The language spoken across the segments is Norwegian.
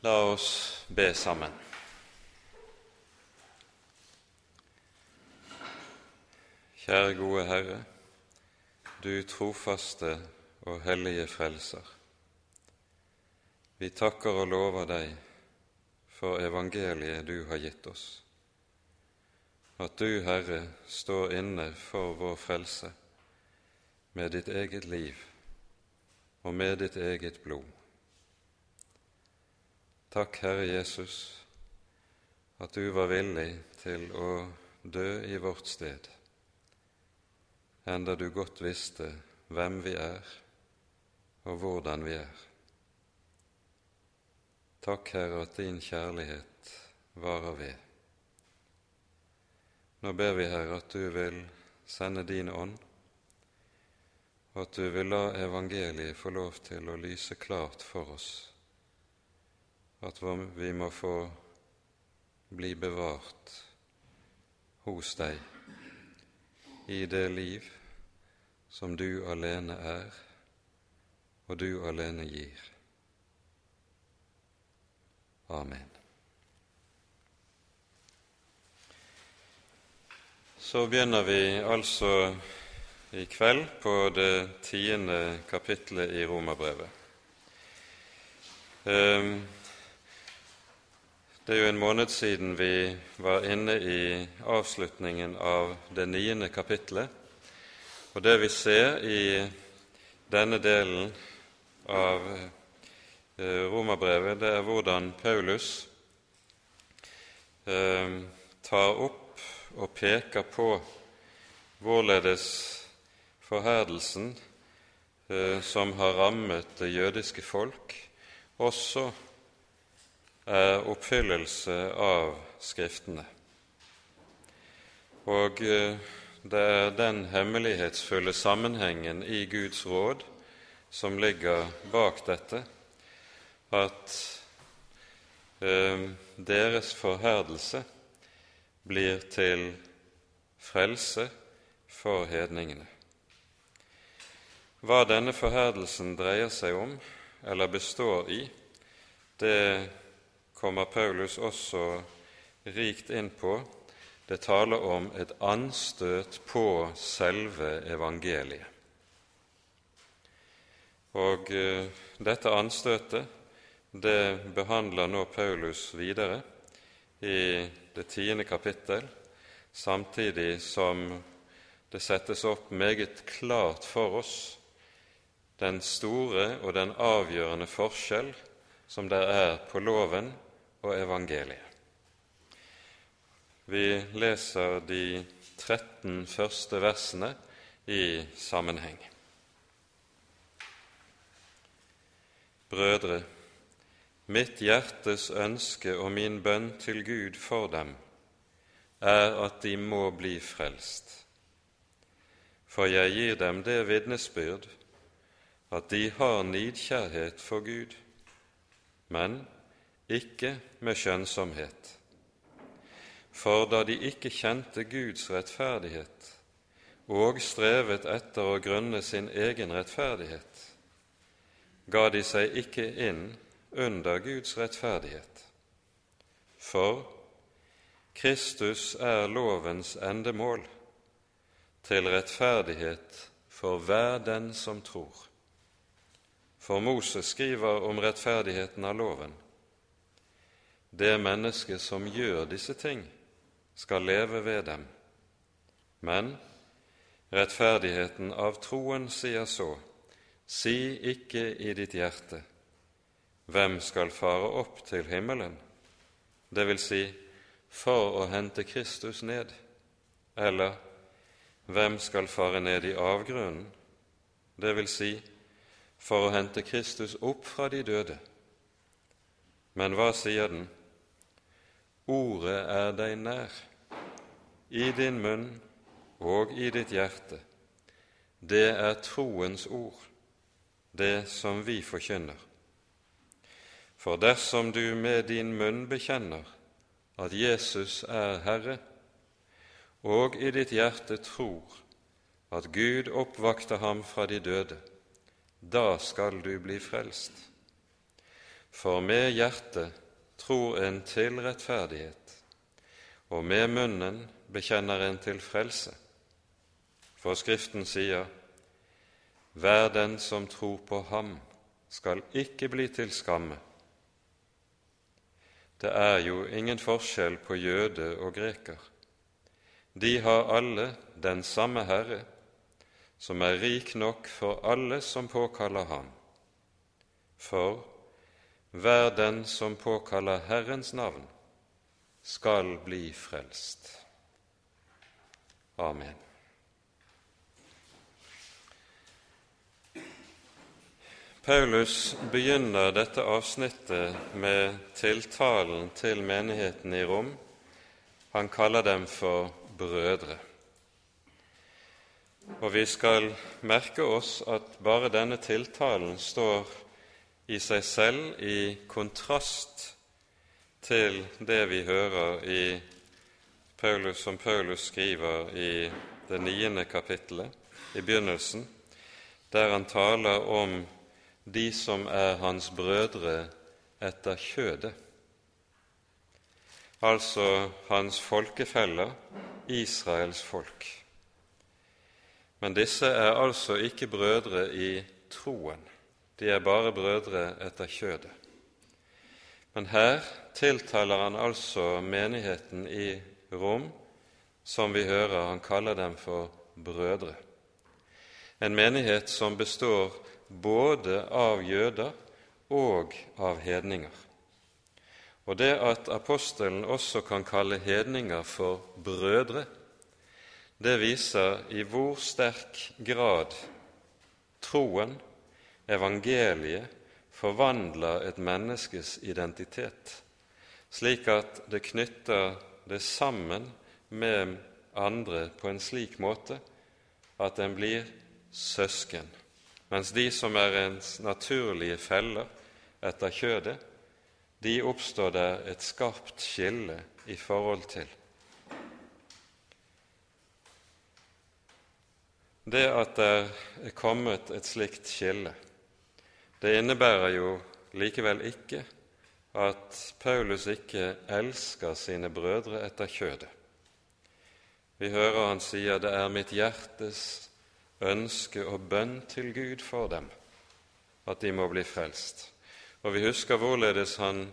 La oss be sammen. Kjære gode Herre, du trofaste og hellige Frelser. Vi takker og lover deg for evangeliet du har gitt oss, at du, Herre, står inne for vår frelse med ditt eget liv og med ditt eget blod. Takk, Herre Jesus, at du var villig til å dø i vårt sted, enda du godt visste hvem vi er og hvordan vi er. Takk, Herre, at din kjærlighet varer ved. Nå ber vi, Herre, at du vil sende din ånd, og at du vil la evangeliet få lov til å lyse klart for oss at vi må få bli bevart hos deg i det liv som du alene er, og du alene gir. Amen. Så begynner vi altså i kveld på det tiende kapitlet i Romerbrevet. Um, det er jo en måned siden vi var inne i avslutningen av det niende kapitlet, og det vi ser i denne delen av eh, romerbrevet, det er hvordan Paulus eh, tar opp og peker på hvorledes forherdelsen eh, som har rammet det jødiske folk, også er oppfyllelse av Skriftene. Og eh, det er den hemmelighetsfulle sammenhengen i Guds råd som ligger bak dette, at eh, deres forherdelse blir til frelse for hedningene. Hva denne forherdelsen dreier seg om, eller består i, det kommer Paulus også rikt inn på. Det taler om et anstøt på selve evangeliet. Og uh, dette anstøtet det behandler nå Paulus videre i det tiende kapittel, samtidig som det settes opp meget klart for oss den store og den avgjørende forskjell som det er på loven og evangeliet. Vi leser de 13 første versene i sammenheng. Brødre, mitt hjertes ønske og min bønn til Gud for dem er at de må bli frelst. For jeg gir dem det vitnesbyrd at de har nidkjærhet for Gud, men ikke med skjønnsomhet. For da de ikke kjente Guds rettferdighet og strevet etter å grunne sin egen rettferdighet, ga de seg ikke inn under Guds rettferdighet. For Kristus er lovens endemål til rettferdighet for hver den som tror. For Moses skriver om rettferdigheten av loven det mennesket som gjør disse ting, skal leve ved dem. Men rettferdigheten av troen sier så, si ikke i ditt hjerte, hvem skal fare opp til himmelen, det vil si, for å hente Kristus ned, eller hvem skal fare ned i avgrunnen, det vil si, for å hente Kristus opp fra de døde. Men hva sier den? Ordet er deg nær, i din munn og i ditt hjerte. Det er troens ord, det som vi forkynner. For dersom du med din munn bekjenner at Jesus er Herre, og i ditt hjerte tror at Gud oppvakter ham fra de døde, da skal du bli frelst. For med hjertet tror en til rettferdighet, og med munnen bekjenner en til frelse. For Skriften sier:" Hver den som tror på ham, skal ikke bli til skamme. Det er jo ingen forskjell på jøde og greker. De har alle den samme Herre, som er rik nok for alle som påkaller ham. For hver den som påkaller Herrens navn, skal bli frelst. Amen. Paulus begynner dette avsnittet med tiltalen til menigheten i Rom. Han kaller dem for brødre. Og vi skal merke oss at bare denne tiltalen står i seg selv i kontrast til det vi hører i Paulus, som Paulus skriver i det niende kapittelet, i begynnelsen, der han taler om de som er hans brødre etter kjødet, altså hans folkefeller, Israels folk. Men disse er altså ikke brødre i troen, de er bare brødre etter kjødet. Men her tiltaler han altså menigheten i Rom, som vi hører han kaller dem for brødre. En menighet som består både av jøder og av hedninger. Og det at apostelen også kan kalle hedninger for brødre, det viser i hvor sterk grad troen, evangeliet, forvandler et menneskes identitet, slik at det knytter det sammen med andre på en slik måte at en blir søsken mens de som er ens naturlige feller etter kjødet, de oppstår der et skarpt skille i forhold til. Det at det er kommet et slikt skille, det innebærer jo likevel ikke at Paulus ikke elsker sine brødre etter kjødet. Vi hører han sier 'det er mitt hjertes ønske og bønn til Gud for dem, at de må bli frelst. Og vi husker hvorledes han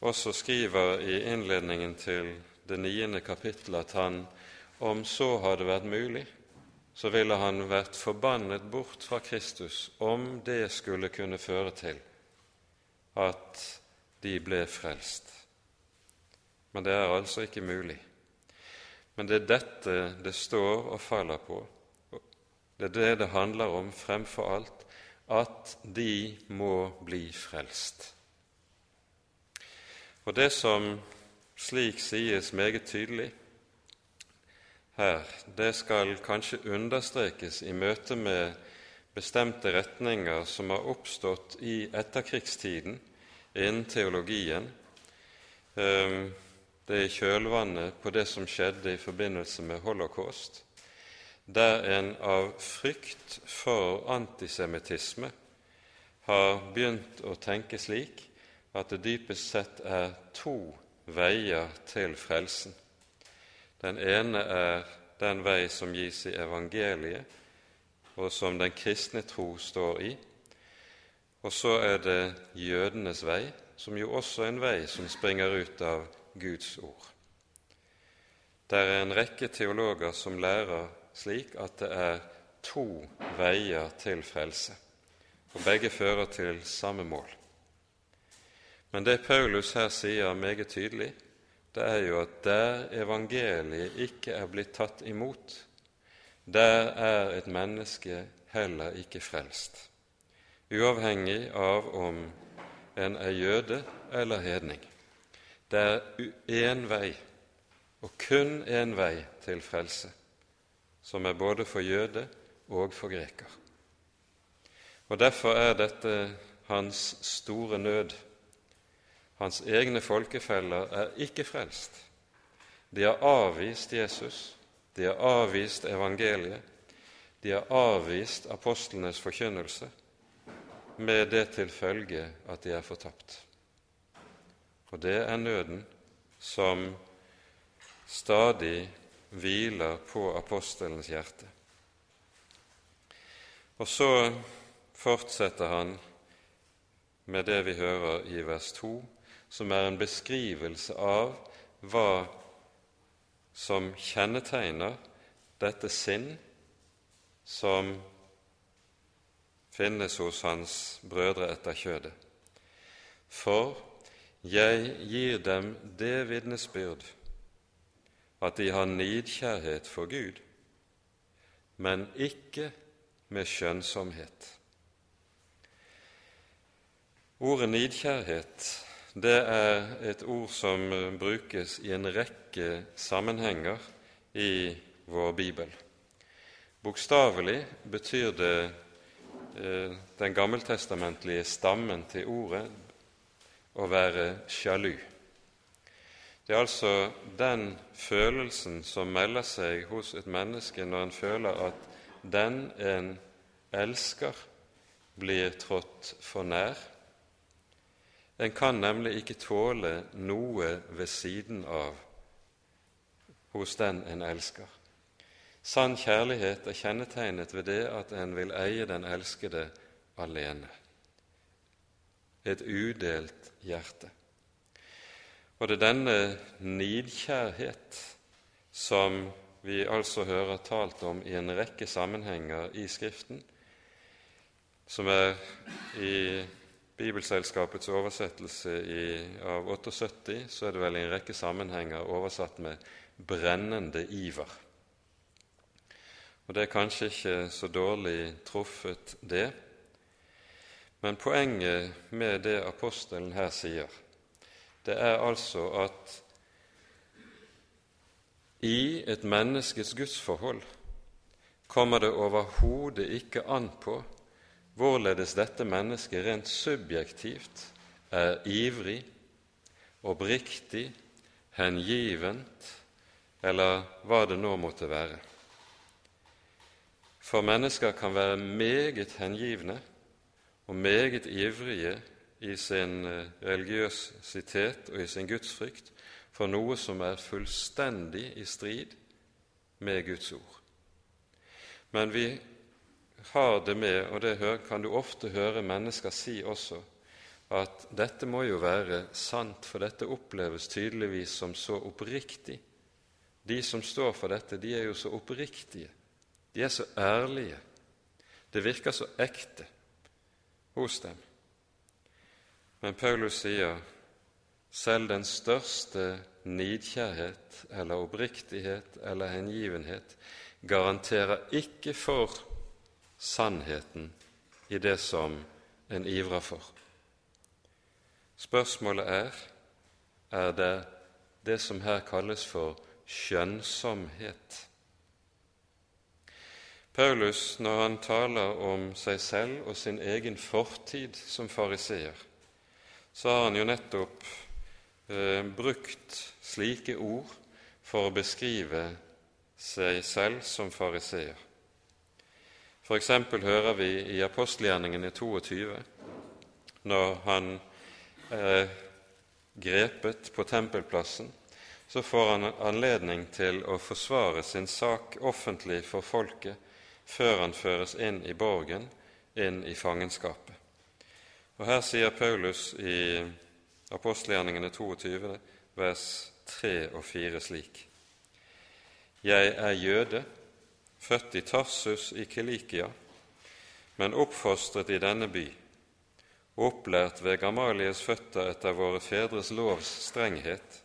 også skriver i innledningen til det niende kapittel at han, om så hadde vært mulig, så ville han vært forbannet bort fra Kristus om det skulle kunne føre til at de ble frelst. Men det er altså ikke mulig. Men det er dette det står og faller på, det er det det handler om fremfor alt, at de må bli frelst. Og det som slik sies meget tydelig her, det skal kanskje understrekes i møte med bestemte retninger som har oppstått i etterkrigstiden innen teologien. Ehm, det er i kjølvannet på det som skjedde i forbindelse med holocaust der en av frykt for antisemittisme har begynt å tenke slik at det dypest sett er to veier til frelsen. Den ene er den vei som gis i evangeliet, og som den kristne tro står i. Og så er det jødenes vei, som jo også er en vei som springer ut av Guds ord. Det er en rekke teologer som lærer slik at det er to veier til frelse, og begge fører til samme mål. Men det Paulus her sier meget tydelig, det er jo at der evangeliet ikke er blitt tatt imot, der er et menneske heller ikke frelst, uavhengig av om en er jøde eller hedning. Det er én vei, og kun én vei, til frelse som er både for jøde og for greker. Og Derfor er dette hans store nød. Hans egne folkefeller er ikke frelst. De har avvist Jesus, de har avvist evangeliet, de har avvist apostlenes forkynnelse. med det til følge at de er fortapt. Og det er nøden som stadig hviler på apostelens hjerte. Og så fortsetter han med det vi hører i vers 2, som er en beskrivelse av hva som kjennetegner dette sinn som finnes hos hans brødre etter kjødet. For jeg gir dem det vitnesbyrd at de har nidkjærhet for Gud, men ikke med skjønnsomhet. Ordet nidkjærhet det er et ord som brukes i en rekke sammenhenger i vår bibel. Bokstavelig betyr det eh, den gammeltestamentlige stammen til ordet å være sjalu. Det er altså den følelsen som melder seg hos et menneske når en føler at den en elsker, blir trådt for nær. En kan nemlig ikke tåle noe ved siden av hos den en elsker. Sann kjærlighet er kjennetegnet ved det at en vil eie den elskede alene. Et udelt hjerte. Og det er denne nidkjærhet som vi altså hører talt om i en rekke sammenhenger i Skriften, som er i Bibelselskapets oversettelse i, av 78, så er det vel i en rekke sammenhenger oversatt med 'brennende iver'. Og Det er kanskje ikke så dårlig truffet, det. Men poenget med det apostelen her sier, det er altså at i et menneskes gudsforhold kommer det overhodet ikke an på hvorledes dette mennesket rent subjektivt er ivrig, oppriktig, hengivent, eller hva det nå måtte være. For mennesker kan være meget hengivne og meget ivrige i sin eh, religiøsitet og i sin gudsfrykt for noe som er fullstendig i strid med Guds ord. Men vi har det med, og det kan du ofte høre mennesker si også, at dette må jo være sant, for dette oppleves tydeligvis som så oppriktig. De som står for dette, de er jo så oppriktige, de er så ærlige. Det virker så ekte hos dem. Men Paulus sier selv den største nidkjærhet eller oppriktighet eller hengivenhet garanterer ikke for sannheten i det som en ivrer for. Spørsmålet er er det det som her kalles for skjønnsomhet. Paulus, når han taler om seg selv og sin egen fortid som fariseer, så har han jo nettopp eh, brukt slike ord for å beskrive seg selv som fariseer. Eksempel hører vi i apostelgjerningene 22, når han er grepet på tempelplassen, så får han anledning til å forsvare sin sak offentlig for folket før han føres inn i borgen, inn i fangenskapet. Og Her sier Paulus i apostelgjerningene 22, vers 3 og 4 slik.: Jeg er jøde, født i Tarsus i Kilikia, men oppfostret i denne by, opplært ved Gamalies føtter etter våre fedres lovs strenghet,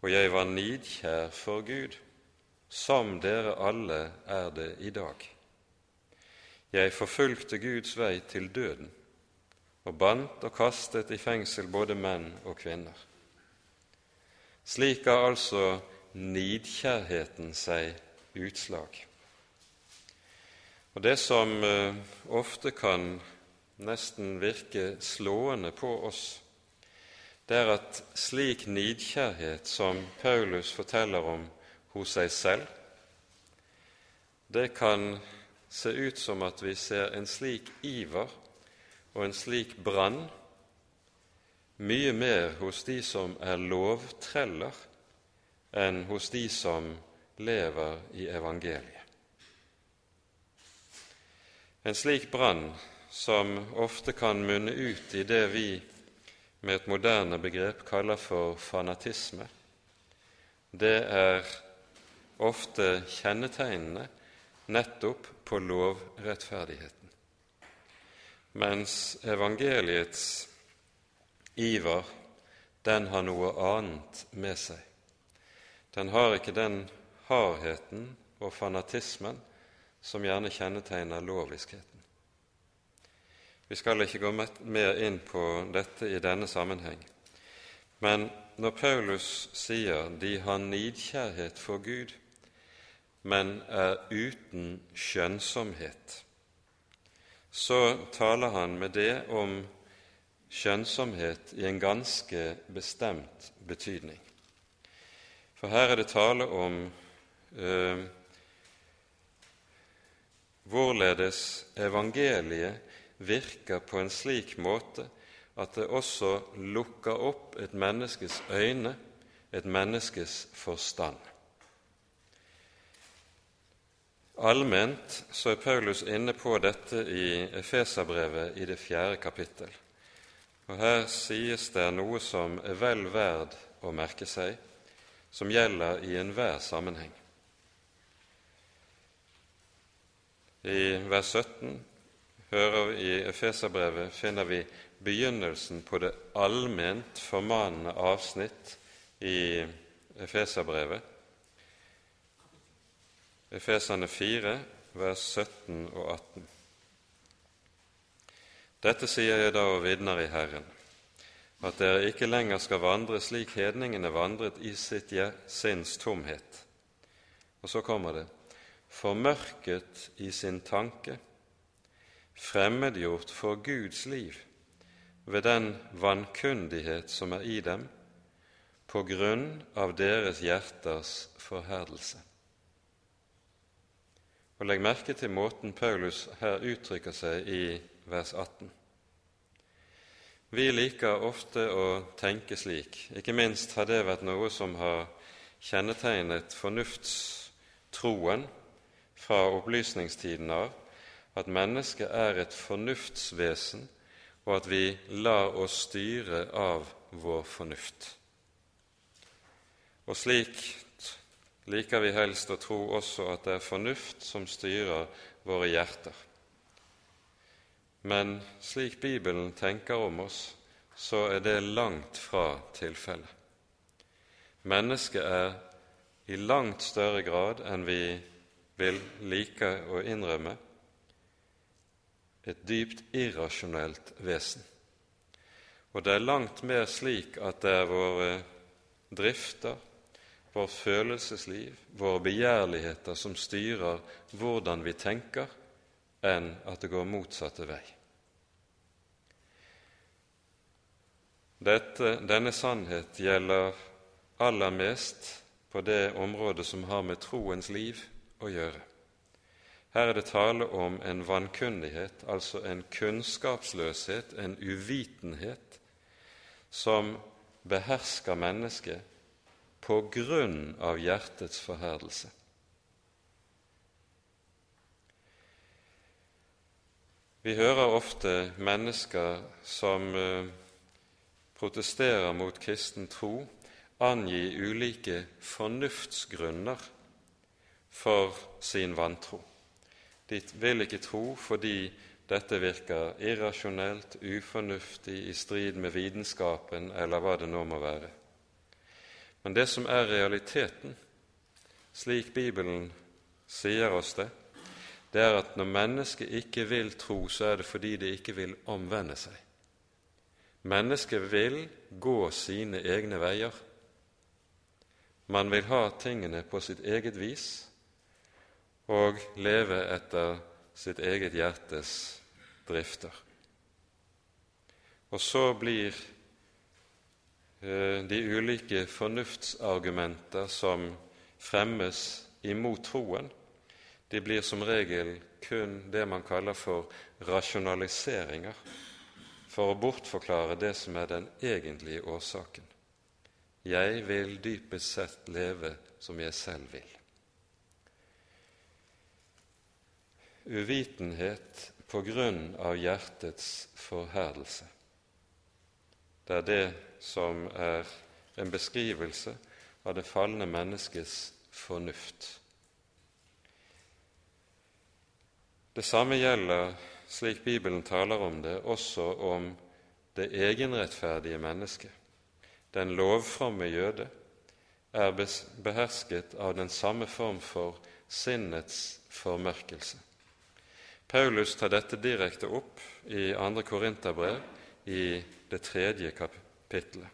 og jeg var nidkjær for Gud, som dere alle er det i dag. Jeg forfulgte Guds vei til døden og bandt og kastet i fengsel både menn og kvinner. Slik ga altså nidkjærheten seg utslag. Og Det som eh, ofte kan nesten virke slående på oss, det er at slik nidkjærhet som Paulus forteller om hos seg selv, det kan se ut som at vi ser en slik iver og en slik brann mye mer hos de som er lovtreller, enn hos de som lever i evangeliet. En slik brann, som ofte kan munne ut i det vi med et moderne begrep kaller for fanatisme, det er ofte kjennetegnene nettopp på lovrettferdigheten. Mens evangeliets iver, den har noe annet med seg. Den har ikke den hardheten og fanatismen som gjerne kjennetegner loviskheten. Vi skal ikke gå mer inn på dette i denne sammenheng, men når Paulus sier de har nidkjærhet for Gud, men er uten skjønnsomhet, så taler han med det om skjønnsomhet i en ganske bestemt betydning. For her er det tale om eh, hvorledes evangeliet virker på en slik måte at det også lukker opp et menneskes øyne, et menneskes forstand. Allment så er Paulus inne på dette i Efeserbrevet i det fjerde kapittel. Og Her sies det noe som er vel verd å merke seg, som gjelder i enhver sammenheng. I vers 17 hører vi i Efeserbrevet finner vi begynnelsen på det allment formanende avsnitt i Efeserbrevet. Efeserne 4, vers 17 og 18. Dette sier jeg da og vitner i Herren, at dere ikke lenger skal vandre slik hedningene vandret i sitt sinns tomhet. Og så kommer det formørket i sin tanke, fremmedgjort for Guds liv ved den vankundighet som er i dem, på grunn av deres hjerters forherdelse. Og Legg merke til måten Paulus her uttrykker seg i vers 18. Vi liker ofte å tenke slik, ikke minst har det vært noe som har kjennetegnet fornuftstroen fra opplysningstiden av, at mennesket er et fornuftsvesen, og at vi lar oss styre av vår fornuft. Og slik liker vi helst å tro også at det er fornuft som styrer våre hjerter. Men slik Bibelen tenker om oss, så er det langt fra tilfellet. Mennesket er i langt større grad enn vi vil like å innrømme, et dypt irrasjonelt vesen. Og det er langt mer slik at det er våre drifter, vårt følelsesliv, våre begjærligheter som styrer hvordan vi tenker, enn at det går motsatte vei. Dette, denne sannhet gjelder aller mest på det området som har med troens liv å gjøre. Her er det tale om en vankundighet, altså en kunnskapsløshet, en uvitenhet, som behersker mennesket på grunn av hjertets forherdelse. Vi hører ofte mennesker som eh, protesterer mot kristen tro, angi ulike fornuftsgrunner for sin vantro. De vil ikke tro fordi dette virker irrasjonelt, ufornuftig, i strid med vitenskapen eller hva det nå må være. Men det som er realiteten, slik Bibelen sier oss det, det er at når mennesket ikke vil tro, så er det fordi det ikke vil omvende seg. Mennesket vil gå sine egne veier. Man vil ha tingene på sitt eget vis og leve etter sitt eget hjertes drifter. Og så blir eh, de ulike fornuftsargumenter som fremmes imot troen, de blir som regel kun det man kaller for rasjonaliseringer for å bortforklare det som er den egentlige årsaken. Jeg vil dypest sett leve som jeg selv vil. Uvitenhet på grunn av hjertets forherdelse. Det er det som er en beskrivelse av det falne menneskets fornuft. Det samme gjelder, slik Bibelen taler om det, også om det egenrettferdige mennesket. Den lovfromme jøde er behersket av den samme form for sinnets formørkelse. Paulus tar dette direkte opp i 2. Korinterbrev i det tredje kapittelet.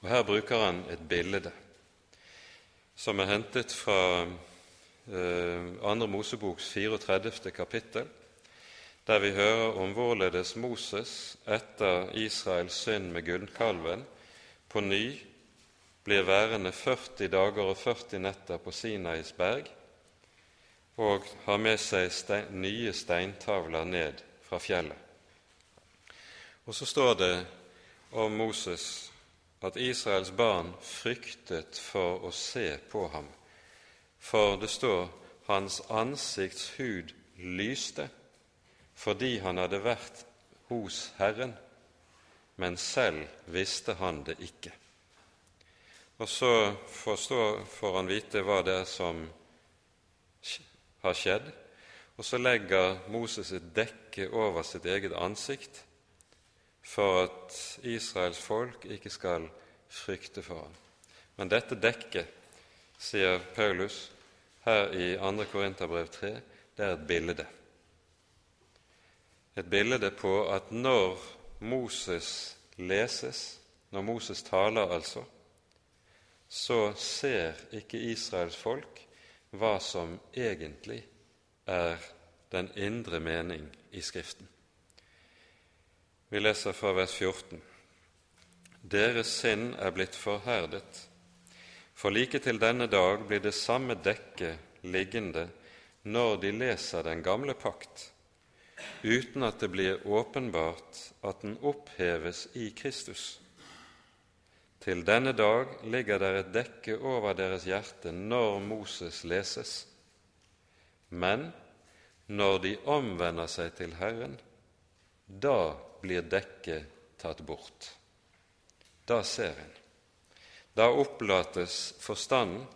Og Her bruker han et bilde som er hentet fra eh, 2. Moseboks 34. kapittel, der vi hører om hvorledes Moses etter Israels synd med gullkalven på ny blir værende 40 dager og 40 netter på Sinais berg og har med seg stein, nye steintavler ned fra fjellet. Og så står det om Moses at Israels barn fryktet for å se på ham, for det står hans ansikts hud lyste fordi han hadde vært hos Herren, men selv visste han det ikke. Og så får han vite hva det er som har skjedd, og så legger Moses et dekke over sitt eget ansikt for at Israels folk ikke skal frykte for ham. Men dette dekket, sier Paulus her i 2. Korinterbrev 3, det er et bilde. Et bilde på at når Moses leses, når Moses taler altså, så ser ikke Israels folk hva som egentlig er den indre mening i Skriften. Vi leser fra vers 14. Deres sinn er blitt forherdet, for like til denne dag blir det samme dekket liggende når de leser den gamle pakt, uten at det blir åpenbart at den oppheves i Kristus. Til denne dag ligger der et dekke over deres hjerte når Moses leses. Men når de omvender seg til Herren, da blir dekket tatt bort. Da ser en. Da opplates forstanden,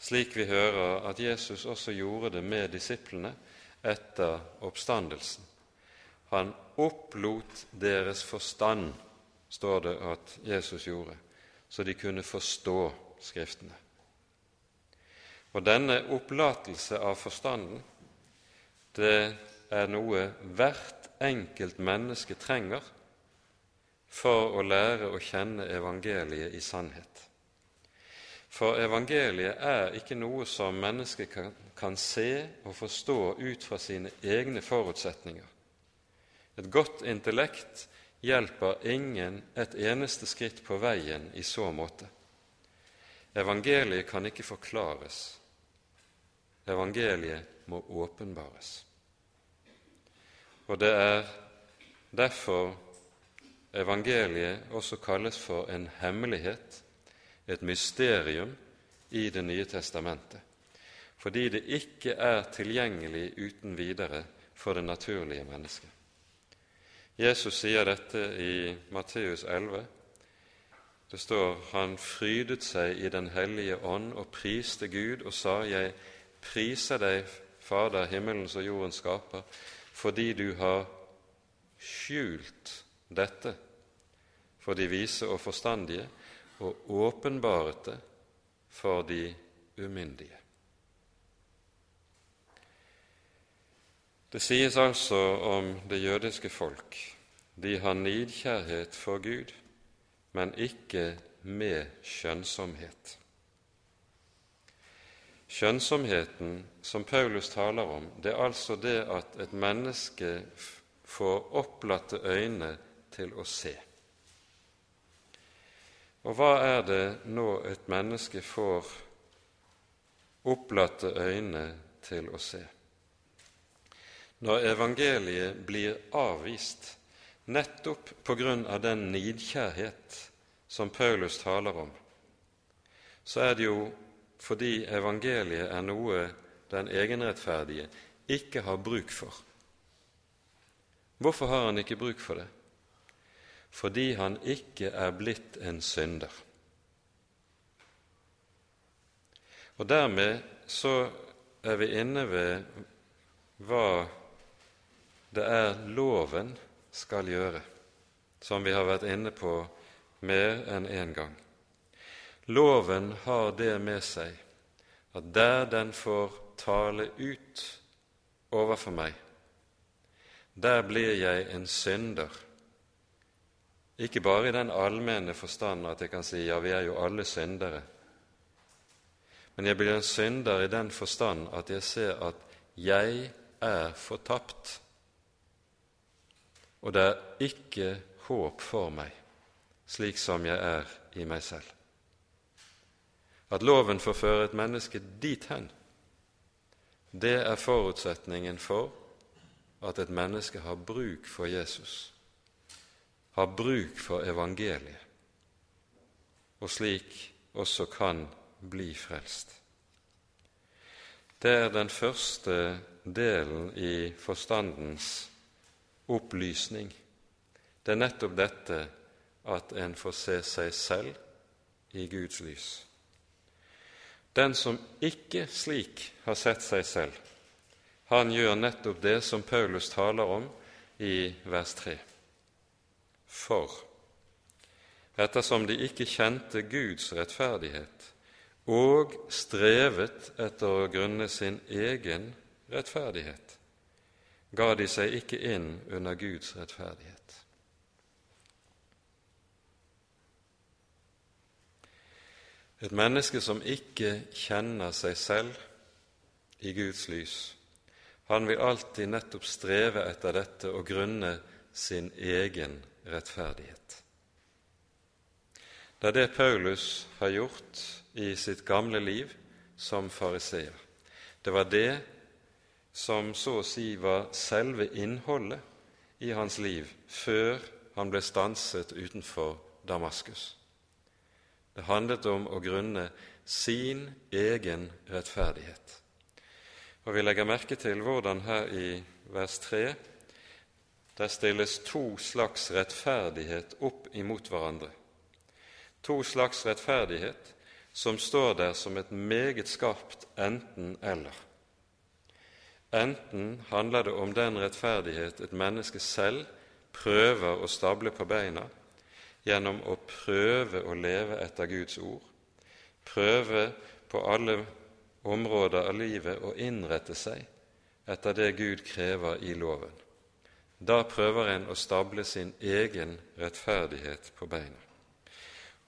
slik vi hører at Jesus også gjorde det med disiplene etter oppstandelsen. Han opplot deres forstand, står det at Jesus gjorde så de kunne forstå Skriftene. Og denne opplatelse av forstanden, det er noe hvert enkelt menneske trenger for å lære å kjenne evangeliet i sannhet. For evangeliet er ikke noe som mennesket kan, kan se og forstå ut fra sine egne forutsetninger. Et godt intellekt hjelper ingen et eneste skritt på veien i så måte. Evangeliet kan ikke forklares. Evangeliet må åpenbares. Og det er derfor evangeliet også kalles for en hemmelighet, et mysterium, i Det nye testamentet, fordi det ikke er tilgjengelig uten videre for det naturlige mennesket. Jesus sier dette i Matteus 11. Det står han frydet seg i Den hellige ånd og priste Gud og sa:" Jeg priser deg, Fader, himmelens og jordens skaper, fordi du har skjult dette for de vise og forstandige og åpenbaret det for de umyndige. Det sies altså om det jødiske folk de har nidkjærhet for Gud, men ikke med skjønnsomhet. Skjønnsomheten som Paulus taler om, det er altså det at et menneske får opplatte øyne til å se. Og hva er det nå et menneske får opplatte øyne til å se? Når evangeliet blir avvist, nettopp på grunn av den nidkjærhet som Paulus taler om, så er det jo fordi evangeliet er noe den egenrettferdige ikke har bruk for. Hvorfor har han ikke bruk for det? Fordi han ikke er blitt en synder. Og dermed så er vi inne ved hva det er loven skal gjøre, som vi har vært inne på mer enn én en gang. Loven har det med seg at der den får tale ut overfor meg, der blir jeg en synder. Ikke bare i den allmenne forstand at jeg kan si ja, vi er jo alle syndere, men jeg blir en synder i den forstand at jeg ser at jeg er fortapt, og det er ikke håp for meg, slik som jeg er i meg selv. At loven forfører et menneske dit hen, det er forutsetningen for at et menneske har bruk for Jesus, har bruk for evangeliet, og slik også kan bli frelst. Det er den første delen i forstandens opplysning. Det er nettopp dette at en får se seg selv i Guds lys. Den som ikke slik har sett seg selv, han gjør nettopp det som Paulus taler om i vers 3. For ettersom de ikke kjente Guds rettferdighet og strevet etter å grunne sin egen rettferdighet, ga de seg ikke inn under Guds rettferdighet. Et menneske som ikke kjenner seg selv i Guds lys, han vil alltid nettopp streve etter dette og grunne sin egen rettferdighet. Det er det Paulus har gjort i sitt gamle liv som fariseer. Det var det som så å si var selve innholdet i hans liv før han ble stanset utenfor Damaskus. Det handlet om å grunne sin egen rettferdighet. Og Vi legger merke til hvordan her i vers 3 der stilles to slags rettferdighet opp imot hverandre. To slags rettferdighet som står der som et meget skarpt enten-eller. Enten handler det om den rettferdighet et menneske selv prøver å stable på beina, gjennom å prøve å leve etter Guds ord, prøve på alle områder av livet å innrette seg etter det Gud krever i loven. Da prøver en å stable sin egen rettferdighet på beina.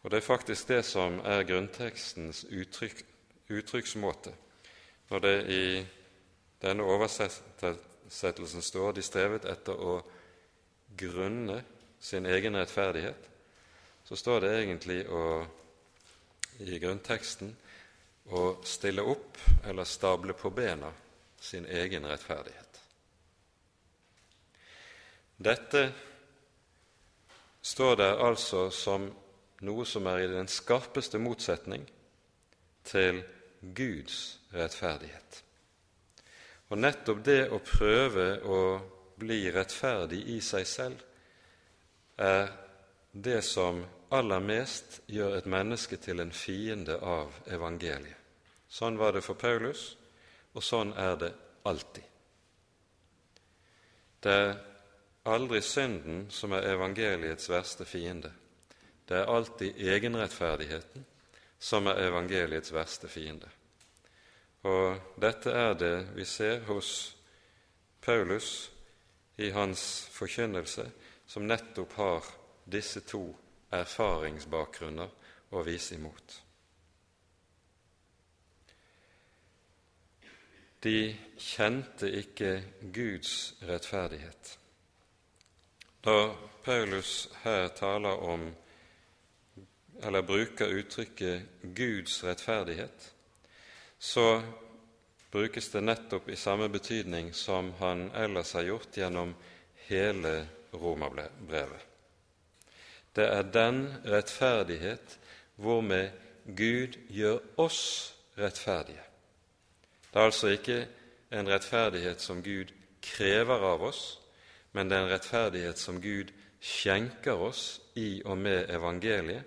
Og Det er faktisk det som er grunntekstens uttrykk, uttrykksmåte når det i denne oversettelsen står de strevet etter å grunne sin egen rettferdighet så står det egentlig å, i grunnteksten å stille opp eller stable på bena sin egen rettferdighet. Dette står der altså som noe som er i den skarpeste motsetning til Guds rettferdighet. Og nettopp det å prøve å bli rettferdig i seg selv er det som aller mest gjør et menneske til en fiende av evangeliet. Sånn var det for Paulus, og sånn er det alltid. Det er aldri synden som er evangeliets verste fiende. Det er alltid egenrettferdigheten som er evangeliets verste fiende. Og dette er det vi ser hos Paulus i hans forkynnelse, som nettopp har disse to erfaringsbakgrunner å vise imot. De kjente ikke Guds rettferdighet. Da Paulus her taler om, eller bruker uttrykket Guds rettferdighet, så brukes det nettopp i samme betydning som han ellers har gjort gjennom hele romerbrevet. Det er den rettferdighet hvormed Gud gjør oss rettferdige. Det er altså ikke en rettferdighet som Gud krever av oss, men det er en rettferdighet som Gud skjenker oss i og med evangeliet,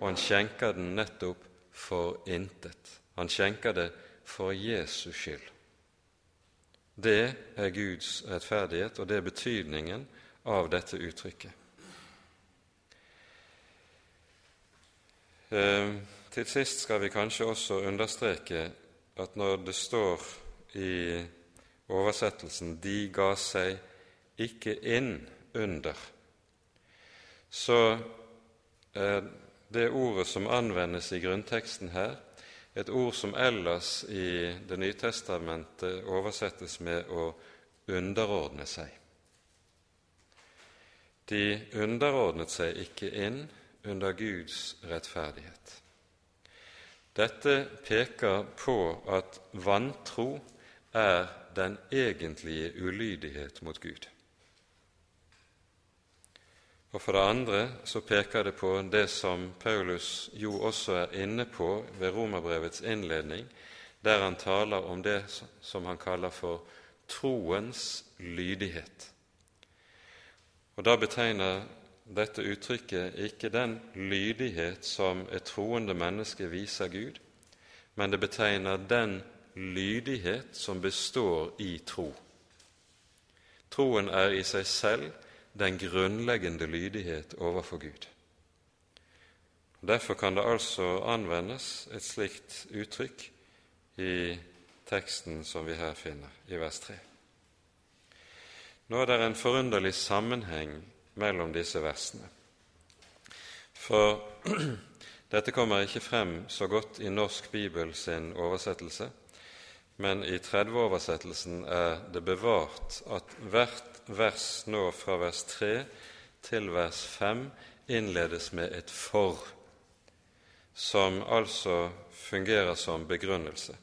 og han skjenker den nettopp for intet. Han skjenker det for Jesus skyld. Det er Guds rettferdighet, og det er betydningen av dette uttrykket. Eh, til sist skal vi kanskje også understreke at når det står i oversettelsen 'de ga seg ikke inn under', så er det ordet som anvendes i grunnteksten her, et ord som ellers i Det nye testamentet oversettes med å underordne seg. De underordnet seg ikke inn under Guds rettferdighet. Dette peker på at vantro er den egentlige ulydighet mot Gud. Og For det andre så peker det på det som Paulus jo også er inne på ved Romerbrevets innledning, der han taler om det som han kaller for troens lydighet. Og Da betegner dette uttrykket ikke den lydighet som et troende menneske viser Gud, men det betegner den lydighet som består i tro. Troen er i seg selv den grunnleggende lydighet overfor Gud. Derfor kan det altså anvendes et slikt uttrykk i teksten som vi her finner, i vers 3. Nå er det en forunderlig sammenheng mellom disse versene. For dette kommer ikke frem så godt i Norsk Bibel sin oversettelse, men i 30-oversettelsen er det bevart at hvert vers nå fra vers 3 til vers 5 innledes med et 'for', som altså fungerer som begrunnelse.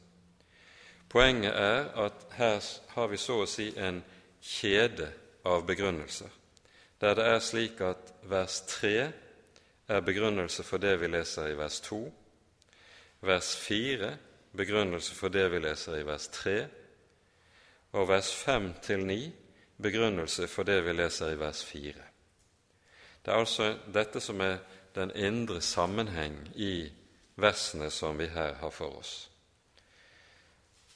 Poenget er at her har vi så å si en kjede av begrunnelser, der det er slik at vers 3 er begrunnelse for det vi leser i vers 2, vers 4 begrunnelse for det vi leser i vers 3, og vers 5 til 9 begrunnelse for det vi leser i vers 4. Det er altså dette som er den indre sammenheng i versene som vi her har for oss.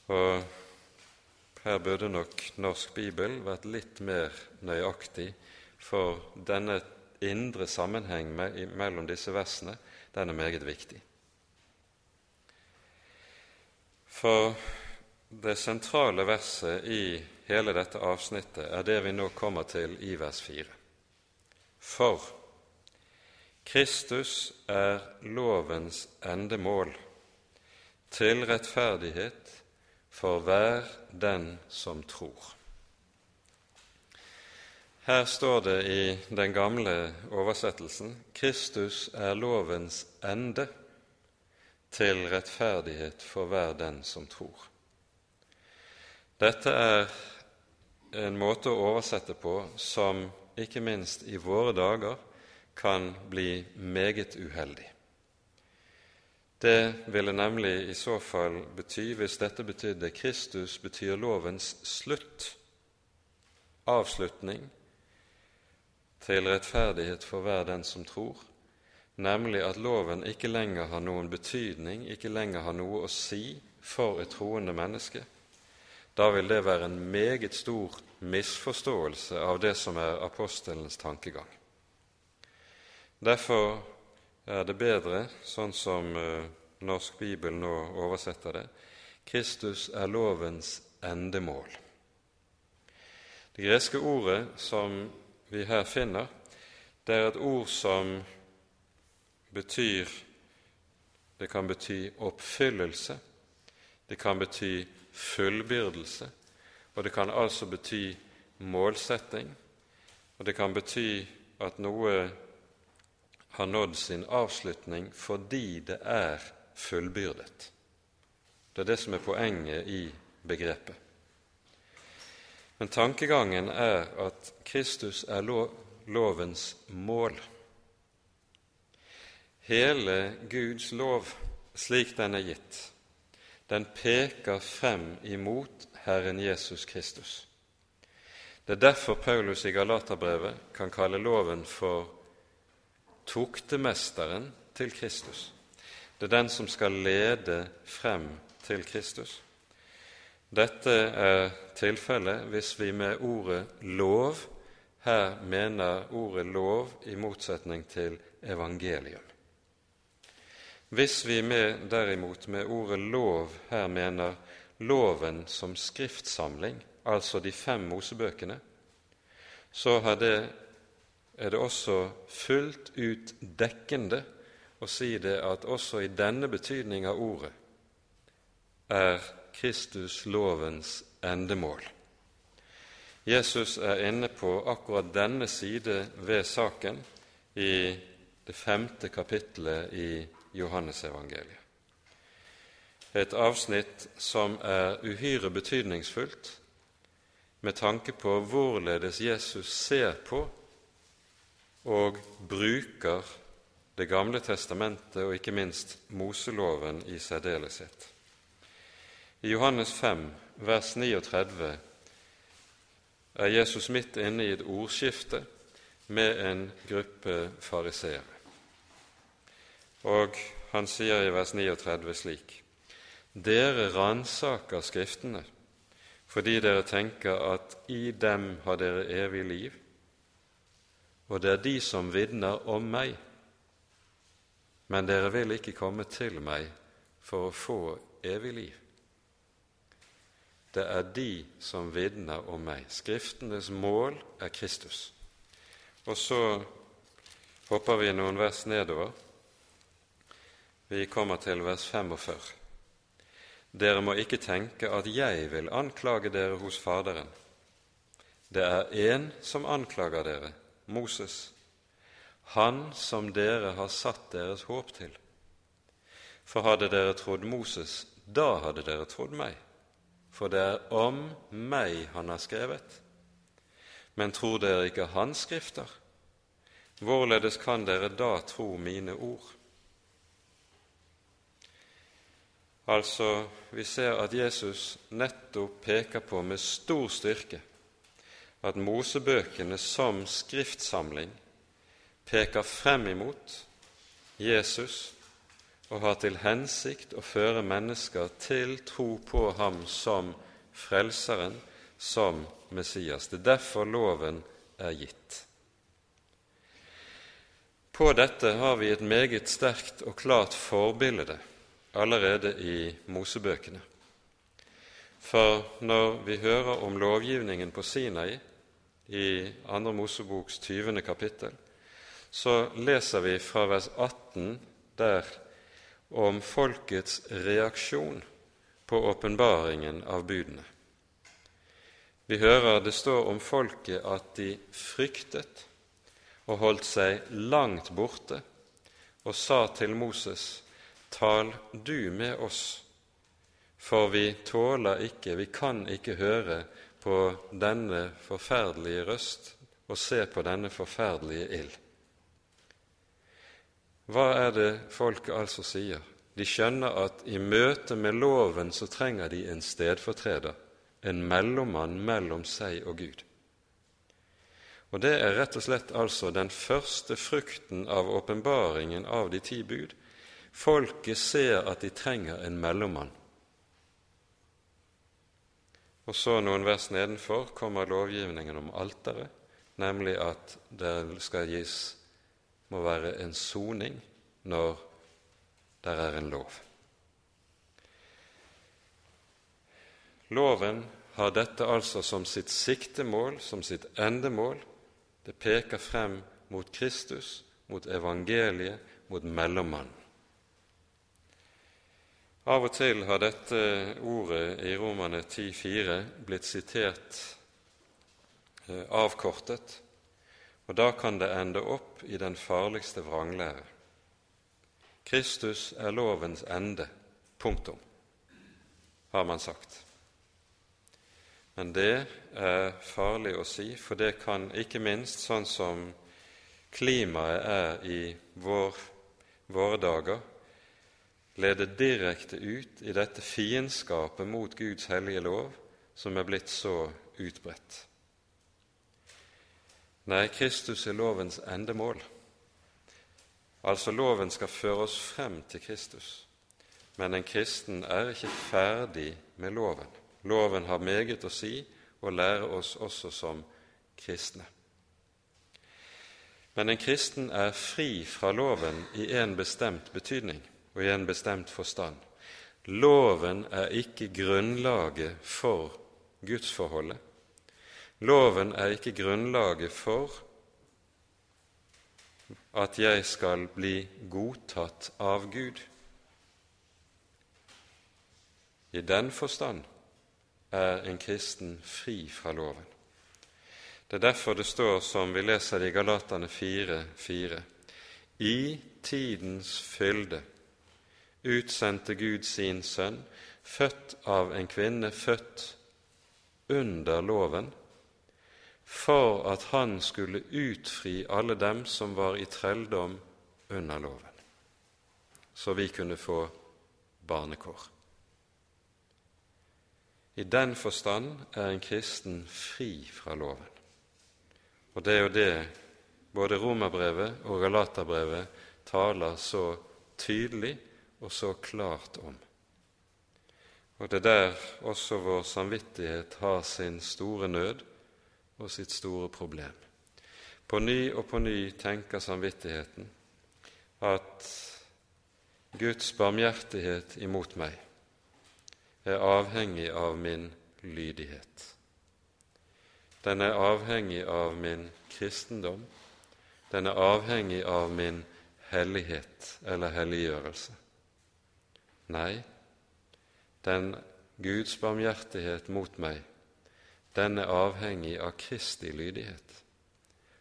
Og her burde nok Norsk Bibel vært litt mer nøyaktig, for denne indre sammenheng mellom disse versene, den er meget viktig. For det sentrale verset i hele dette avsnittet er det vi nå kommer til i vers 4. For Kristus er lovens endemål til rettferdighet for hver den som tror. Her står det i den gamle oversettelsen Kristus er lovens ende til rettferdighet for hver den som tror. Dette er en måte å oversette på som ikke minst i våre dager kan bli meget uheldig. Det ville nemlig i så fall bety, hvis dette betydde Kristus betyr lovens slutt, avslutning, til rettferdighet for hver den som tror, nemlig at loven ikke lenger har noen betydning, ikke lenger har noe å si for et troende menneske, da vil det være en meget stor misforståelse av det som er apostelens tankegang. Derfor er det bedre, sånn som uh, Norsk Bibel nå oversetter det, Kristus er lovens endemål. Det greske ordet som vi her finner, det er et ord som betyr Det kan bety oppfyllelse, det kan bety fullbyrdelse, og det kan altså bety målsetting, og det kan bety at noe har nådd sin avslutning fordi det er fullbyrdet. Det er det som er poenget i begrepet. Men tankegangen er at Kristus er lovens mål. Hele Guds lov, slik den er gitt, den peker frem imot Herren Jesus Kristus. Det er derfor Paulus i Galaterbrevet kan kalle loven for toktemesteren til Kristus. Det er den som skal lede frem til Kristus. Dette er tilfellet hvis vi med ordet lov her mener ordet lov i motsetning til evangelium. Hvis vi med, derimot med ordet lov her mener loven som skriftsamling, altså de fem Mosebøkene, så det, er det også fullt ut dekkende å si det at også i denne betydning av ordet er Kristus lovens endemål. Jesus er inne på akkurat denne side ved saken i det femte kapittelet i Johannesevangeliet. Et avsnitt som er uhyre betydningsfullt med tanke på hvorledes Jesus ser på og bruker Det gamle testamentet og ikke minst Moseloven i særdeleshet. I Johannes 5, vers 39, er Jesus midt inne i et ordskifte med en gruppe fariseere. Og han sier i vers 39 slik.: Dere ransaker Skriftene fordi dere tenker at i dem har dere evig liv, og det er de som vitner om meg. Men dere vil ikke komme til meg for å få evig liv. Det er de som vitner om meg. Skriftenes mål er Kristus. Og så hopper vi noen vers nedover. Vi kommer til vers 45. Dere må ikke tenke at jeg vil anklage dere hos Faderen. Det er én som anklager dere, Moses, han som dere har satt deres håp til. For hadde dere trodd Moses, da hadde dere trodd meg, for det er om meg han har skrevet. Men tror dere ikke hans skrifter? Hvorledes kan dere da tro mine ord? Altså, vi ser at Jesus nettopp peker på med stor styrke at Mosebøkene som skriftsamling peker frem imot Jesus og har til hensikt å føre mennesker til tro på ham som Frelseren, som Messias. Det er derfor loven er gitt. På dette har vi et meget sterkt og klart forbilde allerede i Mosebøkene. For når vi hører om lovgivningen på Sinai i 2. Moseboks 20. kapittel, så leser vi fra vers 18 der om folkets reaksjon på åpenbaringen av budene. Vi hører det står om folket at de fryktet og holdt seg langt borte og sa til Moses:" Tal du med oss, for vi tåler ikke, vi kan ikke høre på denne forferdelige røst og se på denne forferdelige ild. Hva er det folket altså sier? De skjønner at i møte med loven så trenger de en stedfortreder, en mellommann mellom seg og Gud. Og Det er rett og slett altså den første frukten av åpenbaringen av de ti bud, Folket ser at de trenger en mellommann. Og så noen vers nedenfor kommer lovgivningen om alteret, nemlig at det skal gis må være en soning når det er en lov. Loven har dette altså som sitt siktemål, som sitt endemål. Det peker frem mot Kristus, mot evangeliet, mot mellommannen. Av og til har dette ordet i Romane 10,4 blitt sitert eh, avkortet, og da kan det ende opp i den farligste vranglære. Kristus er lovens ende. Punktum, har man sagt. Men det er farlig å si, for det kan ikke minst sånn som klimaet er i vår, våre dager, lede direkte ut i dette fiendskapet mot Guds hellige lov som er blitt så utbredt. Nei, Kristus er lovens endemål. Altså, loven skal føre oss frem til Kristus, men en kristen er ikke ferdig med loven. Loven har meget å si og lære oss også som kristne. Men en kristen er fri fra loven i en bestemt betydning og i en bestemt forstand. Loven er ikke grunnlaget for gudsforholdet. Loven er ikke grunnlaget for at jeg skal bli godtatt av Gud. I den forstand er en kristen fri fra loven. Det er derfor det står, som vi leser i Galatane 4,4.: I tidens fylde utsendte Gud sin sønn, født av en kvinne, født under loven, for at han skulle utfri alle dem som var i trelldom under loven, så vi kunne få barnekår. I den forstand er en kristen fri fra loven. Og det er jo det både Romerbrevet og Galaterbrevet taler så tydelig og så klart om. Og det er der også vår samvittighet har sin store nød og sitt store problem. På ny og på ny tenker samvittigheten at Guds barmhjertighet imot meg er avhengig av min lydighet. Den er avhengig av min kristendom. Den er avhengig av min hellighet eller helliggjørelse. Nei, den Guds barmhjertighet mot meg, den er avhengig av Kristi lydighet,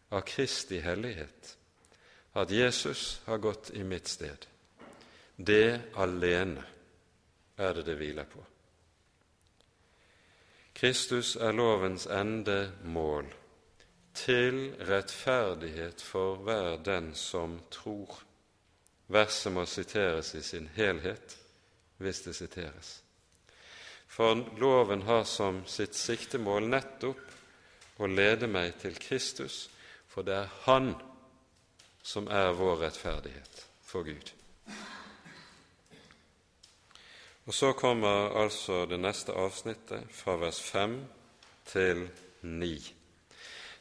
av Kristi hellighet, at Jesus har gått i mitt sted. Det alene er det det hviler på. Kristus er lovens ende mål, til rettferdighet for hver den som tror. Verset må siteres i sin helhet hvis det siteres. For loven har som sitt siktemål nettopp å lede meg til Kristus, for det er Han som er vår rettferdighet for Gud. Og så kommer altså det neste avsnittet, fra vers 5 til 9,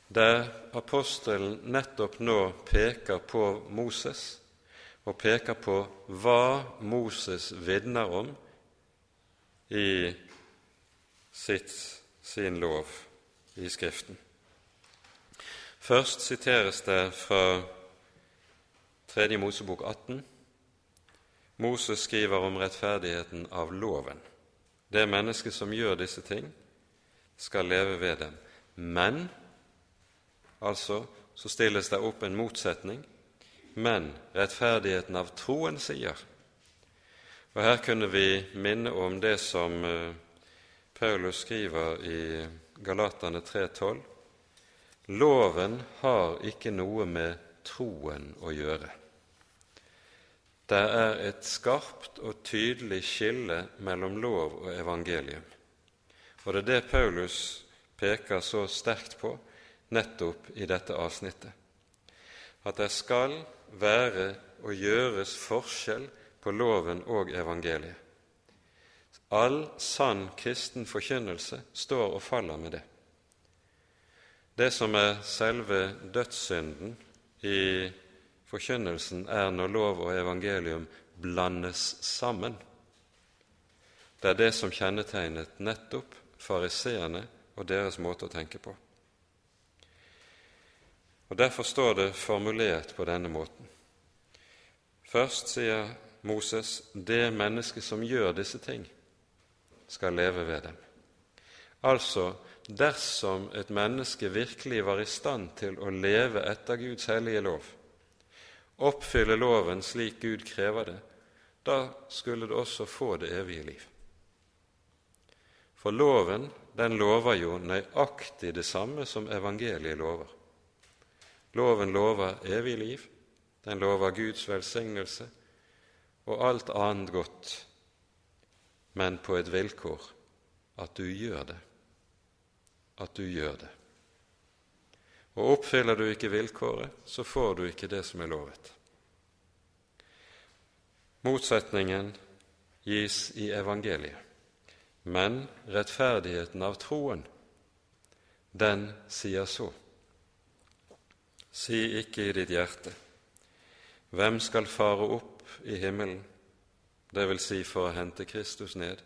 der apostelen nettopp nå peker på Moses og peker på hva Moses vitner om i sitt, sin lov i Skriften. Først siteres det fra 3. Mosebok 18, Moses skriver om rettferdigheten av loven. Det mennesket som gjør disse ting, skal leve ved dem. Men altså så stilles det opp en motsetning. Men rettferdigheten av troen sier Og her kunne vi minne om det som eh, Paulus skriver i Galatane 3,12. Loven har ikke noe med troen å gjøre. Det er et skarpt og tydelig skille mellom lov og evangelium. Og det er det Paulus peker så sterkt på nettopp i dette avsnittet. At det skal være og gjøres forskjell på loven og evangeliet. All sann kristen forkynnelse står og faller med det. Det som er selve dødssynden i forkynnelsen er når lov og evangelium blandes sammen. Det er det som kjennetegnet nettopp fariseerne og deres måte å tenke på. Og Derfor står det formulert på denne måten. Først sier Moses det mennesket som gjør disse ting, skal leve ved dem. Altså, dersom et menneske virkelig var i stand til å leve etter Guds hellige lov, oppfylle loven slik Gud krever det, da skulle det også få det evige liv. For loven, den lover jo nøyaktig det samme som evangeliet lover. Loven lover evig liv, den lover Guds velsignelse og alt annet godt, men på et vilkår at du gjør det. At du gjør det. Og oppfyller du ikke vilkåret, så får du ikke det som er lovet. Motsetningen gis i evangeliet, men rettferdigheten av troen, den sier så. Si ikke i ditt hjerte, hvem skal fare opp i himmelen, det vil si for å hente Kristus ned?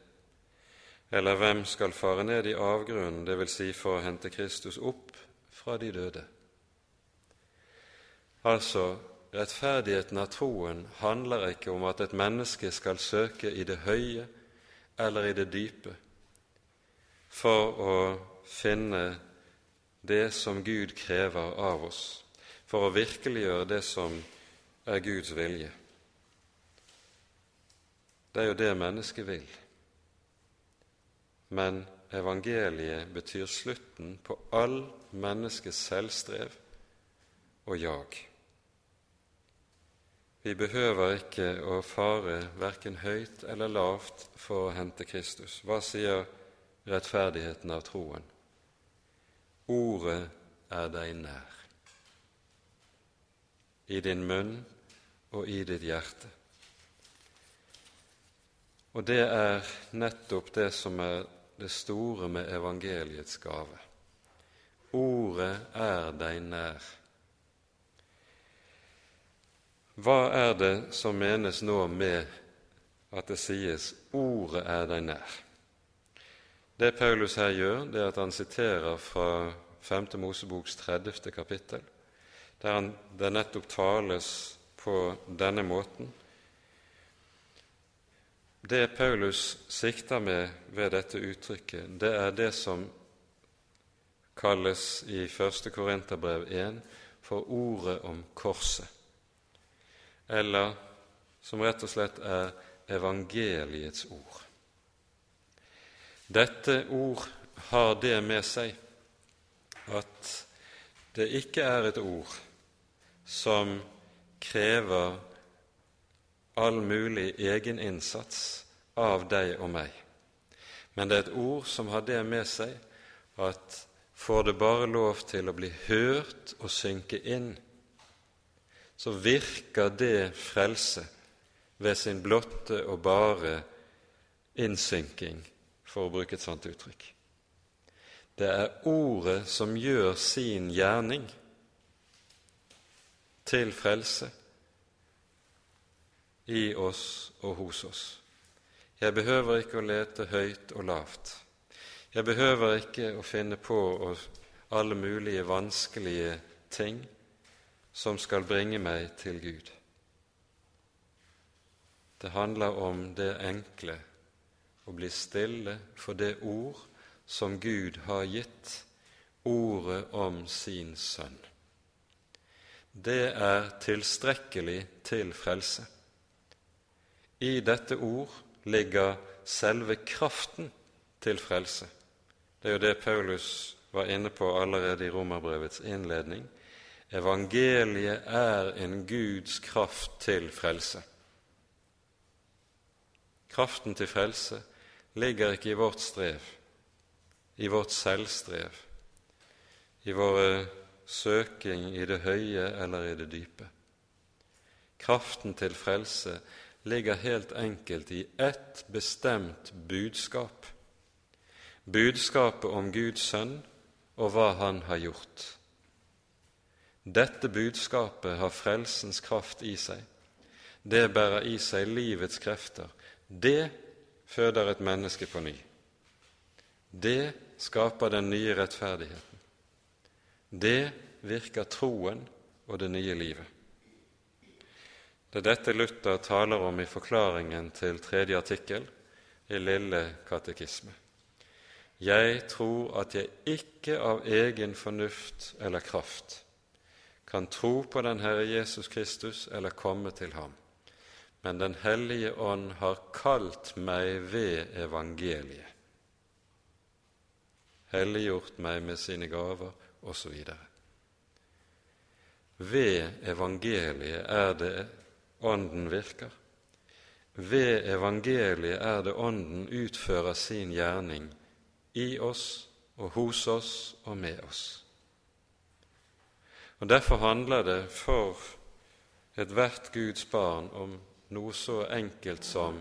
Eller hvem skal fare ned i avgrunnen, det vil si for å hente Kristus opp fra de døde. Altså, rettferdigheten av troen handler ikke om at et menneske skal søke i det høye eller i det dype for å finne det som Gud krever av oss, for å virkeliggjøre det som er Guds vilje. Det er jo det mennesket vil. Men evangeliet betyr slutten på all menneskes selvstrev og jag. Vi behøver ikke å fare verken høyt eller lavt for å hente Kristus. Hva sier rettferdigheten av troen? Ordet er deg nær, i din munn og i ditt hjerte. Og det er nettopp det som er det store med evangeliets gave. Ordet er deg nær. Hva er det som menes nå med at det sies 'ordet er deg nær'? Det Paulus her gjør, det er at han siterer fra 5. Moseboks 30. kapittel, der det nettopp tales på denne måten det Paulus sikter med ved dette uttrykket, det er det som kalles i 1. Korinterbrev 1 for ordet om korset, eller som rett og slett er evangeliets ord. Dette ord har det med seg at det ikke er et ord som krever all mulig egeninnsats av deg og meg. Men det er et ord som har det med seg at får det bare lov til å bli hørt og synke inn, så virker det frelse ved sin blotte og bare innsynking, for å bruke et sånt uttrykk. Det er ordet som gjør sin gjerning til frelse i oss og hos oss. Jeg behøver ikke å lete høyt og lavt. Jeg behøver ikke å finne på alle mulige vanskelige ting som skal bringe meg til Gud. Det handler om det enkle å bli stille for det ord som Gud har gitt, ordet om sin sønn. Det er tilstrekkelig til frelse. I dette ord ligger selve kraften til frelse. Det er jo det Paulus var inne på allerede i Romerbrevets innledning. Evangeliet er en Guds kraft til frelse. Kraften til frelse ligger ikke i vårt strev, i vårt selvstrev, i våre søking i det høye eller i det dype. Kraften til frelse ligger helt enkelt i ett bestemt budskap. Budskapet om Guds sønn og hva han har gjort. Dette budskapet har frelsens kraft i seg. Det bærer i seg livets krefter. Det føder et menneske på ny. Det skaper den nye rettferdigheten. Det virker troen og det nye livet. Det er dette Luther taler om i forklaringen til tredje artikkel i Lille katekisme. Jeg tror at jeg ikke av egen fornuft eller kraft kan tro på den Herre Jesus Kristus eller komme til ham, men Den hellige ånd har kalt meg ved evangeliet. helliggjort meg med sine gaver, osv. Ved evangeliet er det Ånden virker. Ved evangeliet er det Ånden utfører sin gjerning i oss og hos oss og med oss. Og Derfor handler det for ethvert Guds barn om noe så enkelt som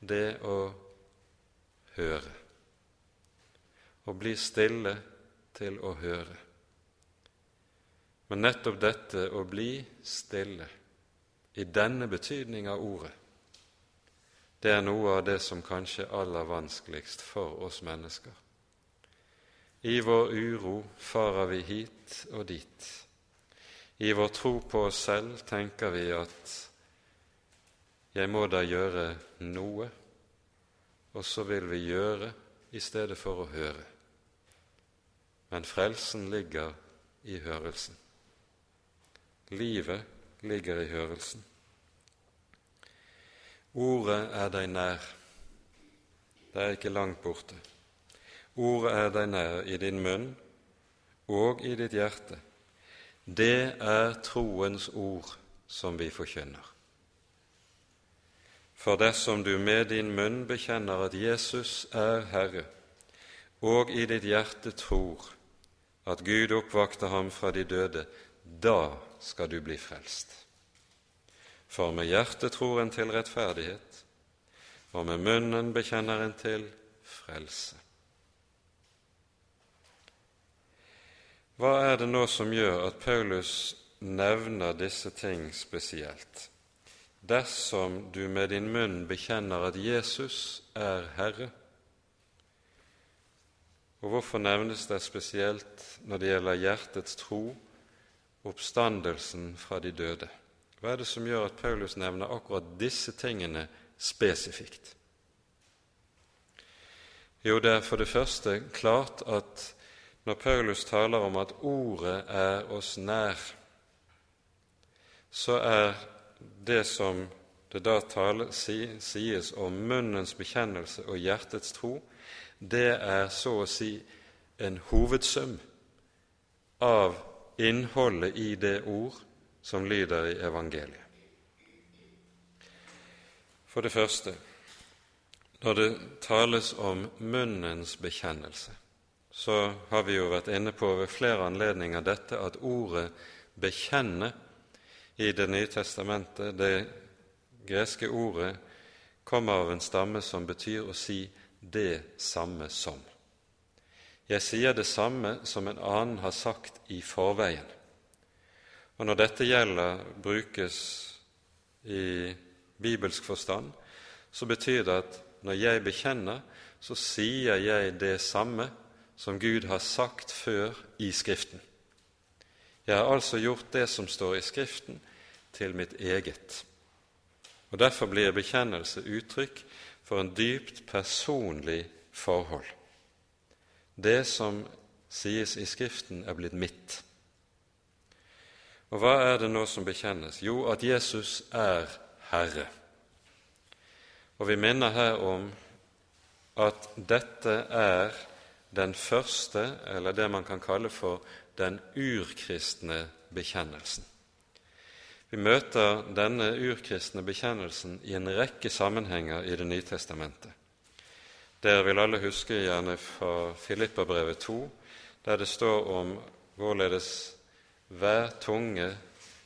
det å høre. Å bli stille til å høre. Men nettopp dette å bli stille, i denne betydning av ordet, det er noe av det som kanskje er aller vanskeligst for oss mennesker. I vår uro farer vi hit og dit. I vår tro på oss selv tenker vi at jeg må da gjøre noe, og så vil vi gjøre i stedet for å høre. Men frelsen ligger i hørelsen. Livet ligger i hørelsen. Ordet er deg nær. Det er ikke langt borte. Ordet er deg nær i din munn og i ditt hjerte. Det er troens ord som vi forkynner. For dersom du med din munn bekjenner at Jesus er Herre, og i ditt hjerte tror at Gud oppvakte ham fra de døde, da skal du bli frelst. For med hjertet tror en til rettferdighet, og med munnen bekjenner en til frelse. Hva er det nå som gjør at Paulus nevner disse ting spesielt? Dersom du med din munn bekjenner at Jesus er Herre, og hvorfor nevnes det spesielt når det gjelder hjertets tro, oppstandelsen fra de døde? Hva er det som gjør at Paulus nevner akkurat disse tingene spesifikt? Jo, det er for det første klart at når Paulus taler om at Ordet er oss nær, så er det som det da tale, sies om munnens bekjennelse og hjertets tro, det er så å si en hovedsum av innholdet i det ord som lyder i evangeliet. For det første, når det tales om munnens bekjennelse, så har vi jo vært inne på ved flere anledninger dette at ordet 'bekjenne' i Det nye testamentet, det greske ordet, kommer av en stamme som betyr å si 'det samme som'. Jeg sier det samme som en annen har sagt i forveien. Og når dette gjelder, brukes i bibelsk forstand, så betyr det at når jeg bekjenner, så sier jeg det samme som Gud har sagt før i Skriften. Jeg har altså gjort det som står i Skriften, til mitt eget. Og Derfor blir bekjennelse uttrykk for en dypt personlig forhold. Det som sies i Skriften, er blitt mitt. Og hva er det nå som bekjennes? Jo, at Jesus er Herre. Og vi minner her om at dette er den første, eller det man kan kalle for den urkristne bekjennelsen. Vi møter denne urkristne bekjennelsen i en rekke sammenhenger i Det nye testamentet. Dere vil alle huske gjerne fra Filippabrevet 2, der det står om hvorledes hver tunge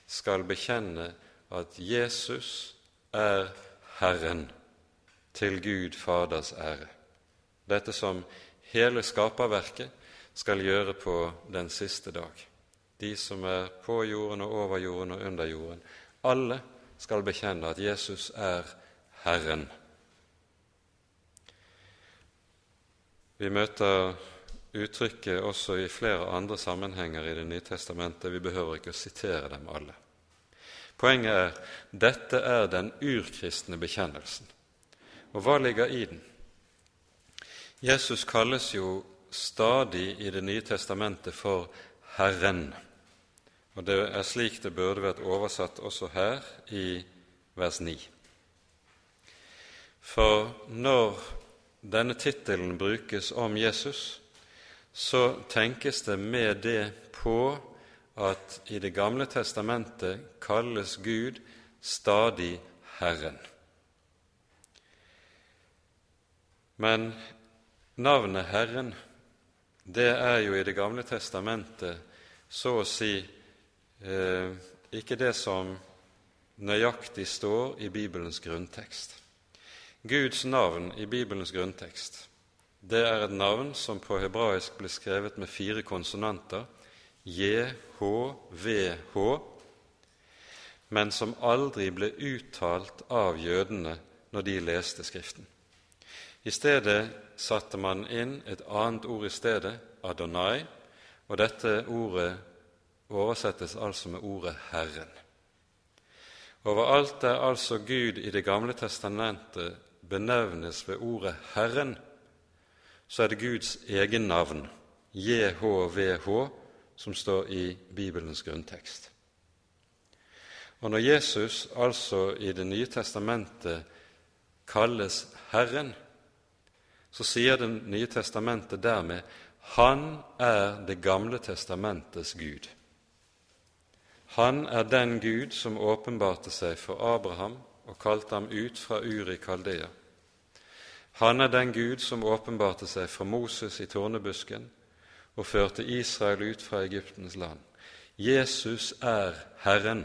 skal bekjenne at Jesus er Herren, til Gud Faders ære. Dette som hele skaperverket skal gjøre på den siste dag. De som er på jorden og over jorden og under jorden. Alle skal bekjenne at Jesus er Herren. Vi møter uttrykket også i flere andre sammenhenger i Det nye testamentet. Vi behøver ikke å sitere dem alle. Poenget er dette er den urkristne bekjennelsen. Og hva ligger i den? Jesus kalles jo stadig i Det nye testamentet for Herren. Og det er slik det burde vært oversatt også her i vers 9. For når denne tittelen brukes om Jesus, så tenkes det med det på at i Det gamle testamentet kalles Gud stadig Herren. Men navnet Herren, det er jo i Det gamle testamentet så å si eh, ikke det som nøyaktig står i Bibelens grunntekst. Guds navn i Bibelens grunntekst det er et navn som på hebraisk blir skrevet med fire konsonanter, JHVH, men som aldri ble uttalt av jødene når de leste Skriften. I stedet satte man inn et annet ord i stedet, Adonai, og dette ordet oversettes altså med ordet Herren. Overalt der altså Gud i Det gamle testamentet benevnes ved ordet Herren, så er det Guds egen navn, JHVH, som står i Bibelens grunntekst. Og når Jesus altså i Det nye testamentet kalles Herren, så sier Det nye testamentet dermed Han er Det gamle testamentets Gud. Han er den Gud som åpenbarte seg for Abraham og kalte ham ut fra Uri Kaldea han er den Gud som åpenbarte seg fra Moses i tårnebusken og førte Israel ut fra Egyptens land. Jesus er Herren.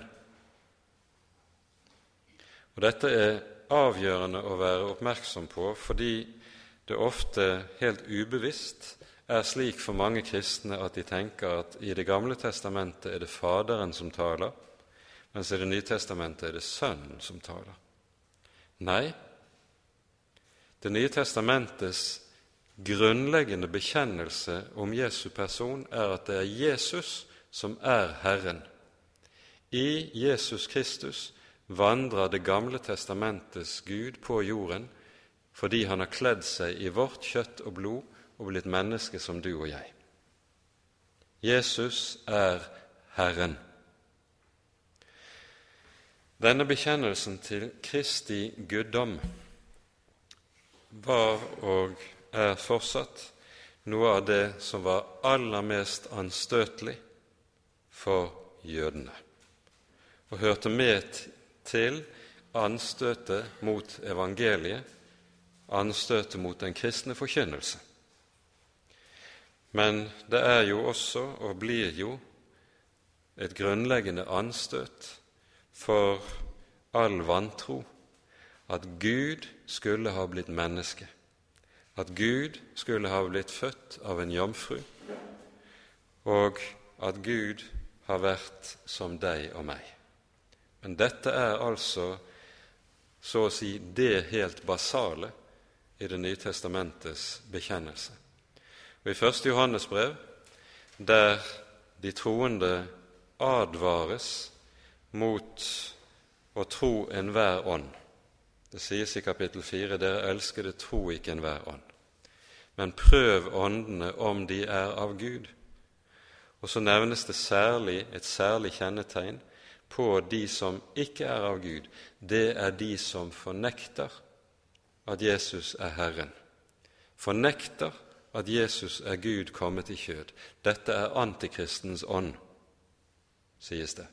Og Dette er avgjørende å være oppmerksom på fordi det ofte helt ubevisst er slik for mange kristne at de tenker at i Det gamle testamentet er det Faderen som taler, mens i Det nye testamentet er det Sønnen som taler. Nei, det nye testamentets grunnleggende bekjennelse om Jesu person er at det er Jesus som er Herren. I Jesus Kristus vandrer Det gamle testamentets Gud på jorden fordi han har kledd seg i vårt kjøtt og blod og blitt menneske som du og jeg. Jesus er Herren. Denne bekjennelsen til Kristi guddom var og er fortsatt noe av det som var aller mest anstøtelig for jødene, og hørte med til anstøtet mot evangeliet, anstøtet mot den kristne forkynnelse. Men det er jo også, og blir jo, et grunnleggende anstøt for all vantro at Gud skulle ha blitt menneske, at Gud skulle ha blitt født av en jomfru, og at Gud har vært som deg og meg. Men dette er altså så å si det helt basale i Det nye testamentets bekjennelse. Og I første Johannes brev, der de troende advares mot å tro enhver ånd, det sies i kapittel 4.: Dere elskede, tro ikke enhver ånd, men prøv åndene om de er av Gud. Og så nevnes det særlig et særlig kjennetegn på de som ikke er av Gud. Det er de som fornekter at Jesus er Herren. Fornekter at Jesus er Gud kommet i kjød. Dette er antikristens ånd, sies det.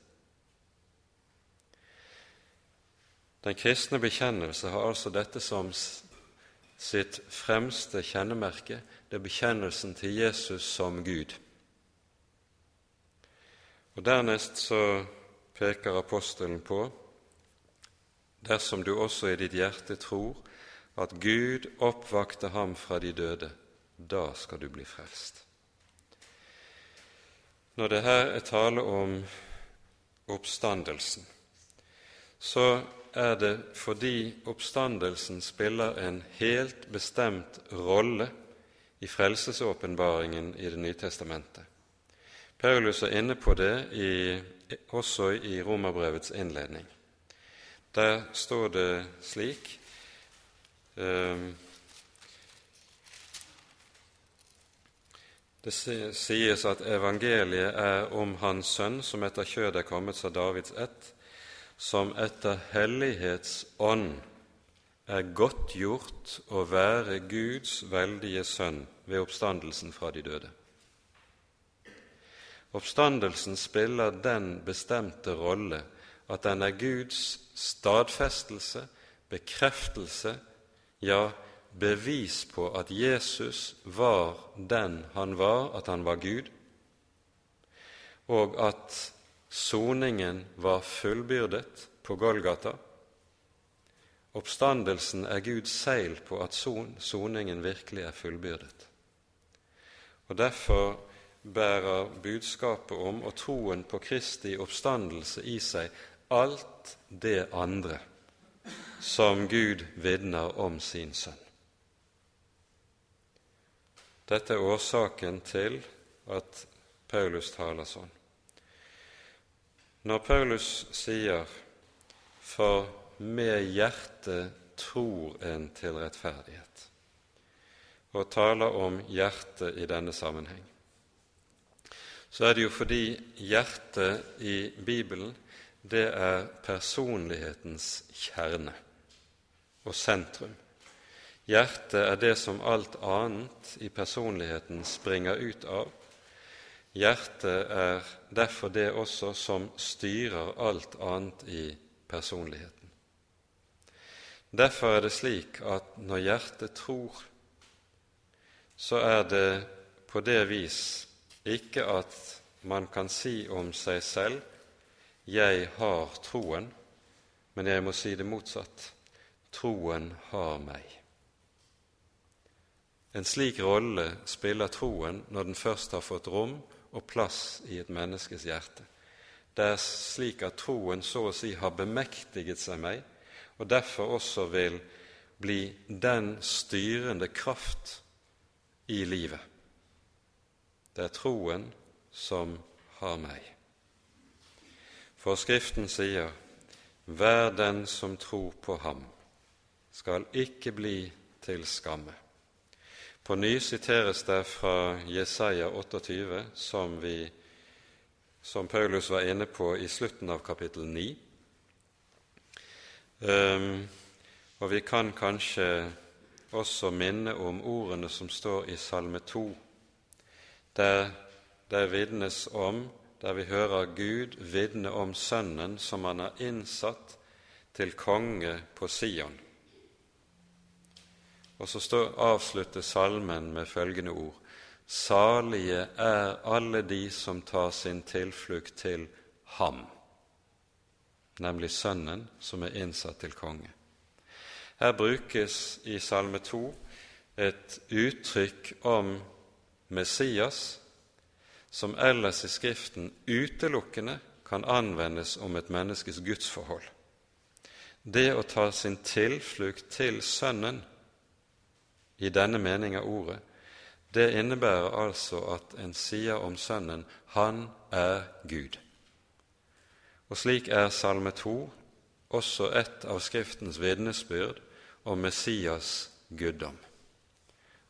Den kristne bekjennelse har altså dette som sitt fremste kjennemerke, det er bekjennelsen til Jesus som Gud. Og Dernest så peker apostelen på dersom du også i ditt hjerte tror at Gud oppvakte ham fra de døde, da skal du bli frelst. Når det her er tale om oppstandelsen, så er det fordi oppstandelsen spiller en helt bestemt rolle i frelsesåpenbaringen i Det nye testamentet. Paulus er inne på det i, også i Romerbrevets innledning. Der står det slik um, Det sies at evangeliet er om Hans Sønn, som etter kjødet er kommet sa Davids ett, som etter hellighets ånd er godtgjort å være Guds veldige sønn ved oppstandelsen fra de døde. Oppstandelsen spiller den bestemte rolle at den er Guds stadfestelse, bekreftelse, ja, bevis på at Jesus var den han var, at han var Gud, og at soningen var fullbyrdet på Golgata. Oppstandelsen er Guds seil på at soningen virkelig er fullbyrdet. Og Derfor bærer budskapet om og troen på Kristi oppstandelse i seg alt det andre som Gud vitner om sin sønn. Dette er årsaken til at Paulus taler sånn. Når Paulus sier 'for med hjertet tror en til rettferdighet', og taler om hjertet i denne sammenheng, så er det jo fordi hjertet i Bibelen det er personlighetens kjerne og sentrum. Hjertet er det som alt annet i personligheten springer ut av. Hjertet er derfor det også som styrer alt annet i personligheten. Derfor er det slik at når hjertet tror, så er det på det vis ikke at man kan si om seg selv 'jeg har troen', men jeg må si det motsatt 'troen har meg'. En slik rolle spiller troen når den først har fått rom og plass i et menneskes hjerte. Det er slik at troen så å si har bemektiget seg meg, og derfor også vil bli den styrende kraft i livet. Det er troen som har meg. For Skriften sier:" Hver den som tror på ham, skal ikke bli til skamme. På ny siteres det fra Jesaja 28, som, vi, som Paulus var inne på i slutten av kapittel 9. Um, ehm, og vi kan kanskje også minne om ordene som står i Salme 2 der det vitnes om, der vi hører Gud vitne om Sønnen som han har innsatt til konge på Sion. Og så står, avslutter salmen med følgende ord.: Salige er alle de som tar sin tilflukt til Ham, nemlig Sønnen som er innsatt til konge. Her brukes i Salme 2 et uttrykk om Messias, som ellers i Skriften utelukkende kan anvendes om et menneskes gudsforhold. Det å ta sin tilflukt til Sønnen i denne mening av ordet, det innebærer altså at en sier om Sønnen 'Han er Gud'. Og slik er Salme 2 også et av Skriftens vitnesbyrd om Messias guddom.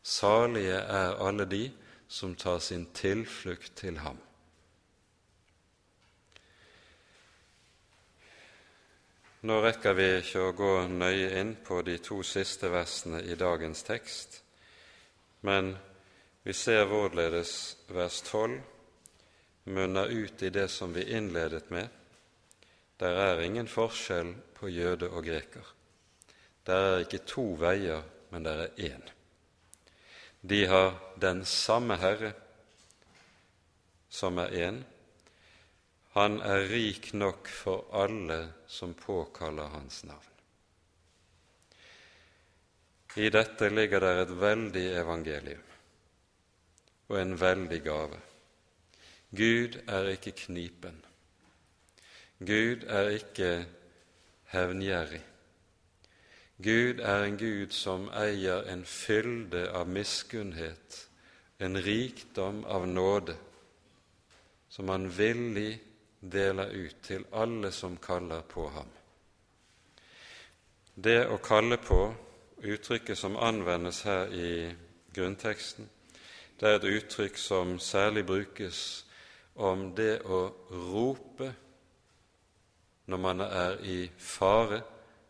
Salige er alle de som tar sin tilflukt til ham. Nå rekker vi ikke å gå nøye inn på de to siste versene i dagens tekst, men vi ser hvorledes vers 12 munner ut i det som vi innledet med. Der er ingen forskjell på jøde og greker. Der er ikke to veier, men der er én. De har den samme Herre, som er én. Han er rik nok for alle som påkaller Hans navn. I dette ligger der et veldig evangelium og en veldig gave. Gud er ikke knipen. Gud er ikke hevngjerrig. Gud er en Gud som eier en fylde av miskunnhet, en rikdom av nåde, som han villig deler ut til alle som kaller på ham. Det å kalle på, uttrykket som anvendes her i grunnteksten, det er et uttrykk som særlig brukes om det å rope når man er i fare,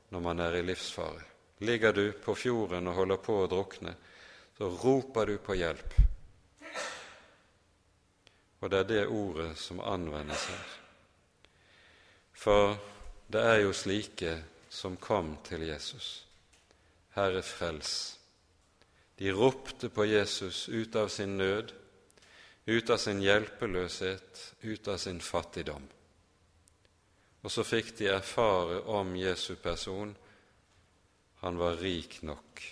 når man er i livsfare. Ligger du på fjorden og holder på å drukne, så roper du på hjelp. og det er det ordet som anvendes her. For det er jo slike som kom til Jesus. Herre, frels. De ropte på Jesus ut av sin nød, ut av sin hjelpeløshet, ut av sin fattigdom. Og så fikk de erfare om Jesu person. Han var rik nok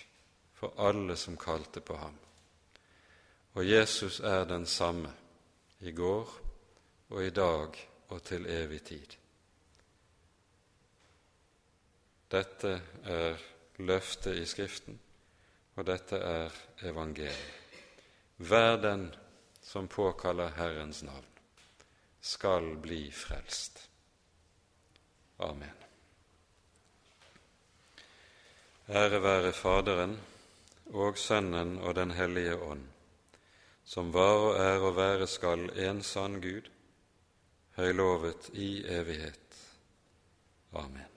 for alle som kalte på ham. Og Jesus er den samme i går og i dag og til evig tid. Dette er løftet i Skriften, og dette er evangeliet. Hver den som påkaller Herrens navn, skal bli frelst. Amen. Ære være Faderen og Sønnen og Den hellige ånd, som var og er og være skal en sann Gud, høylovet i evighet. Amen.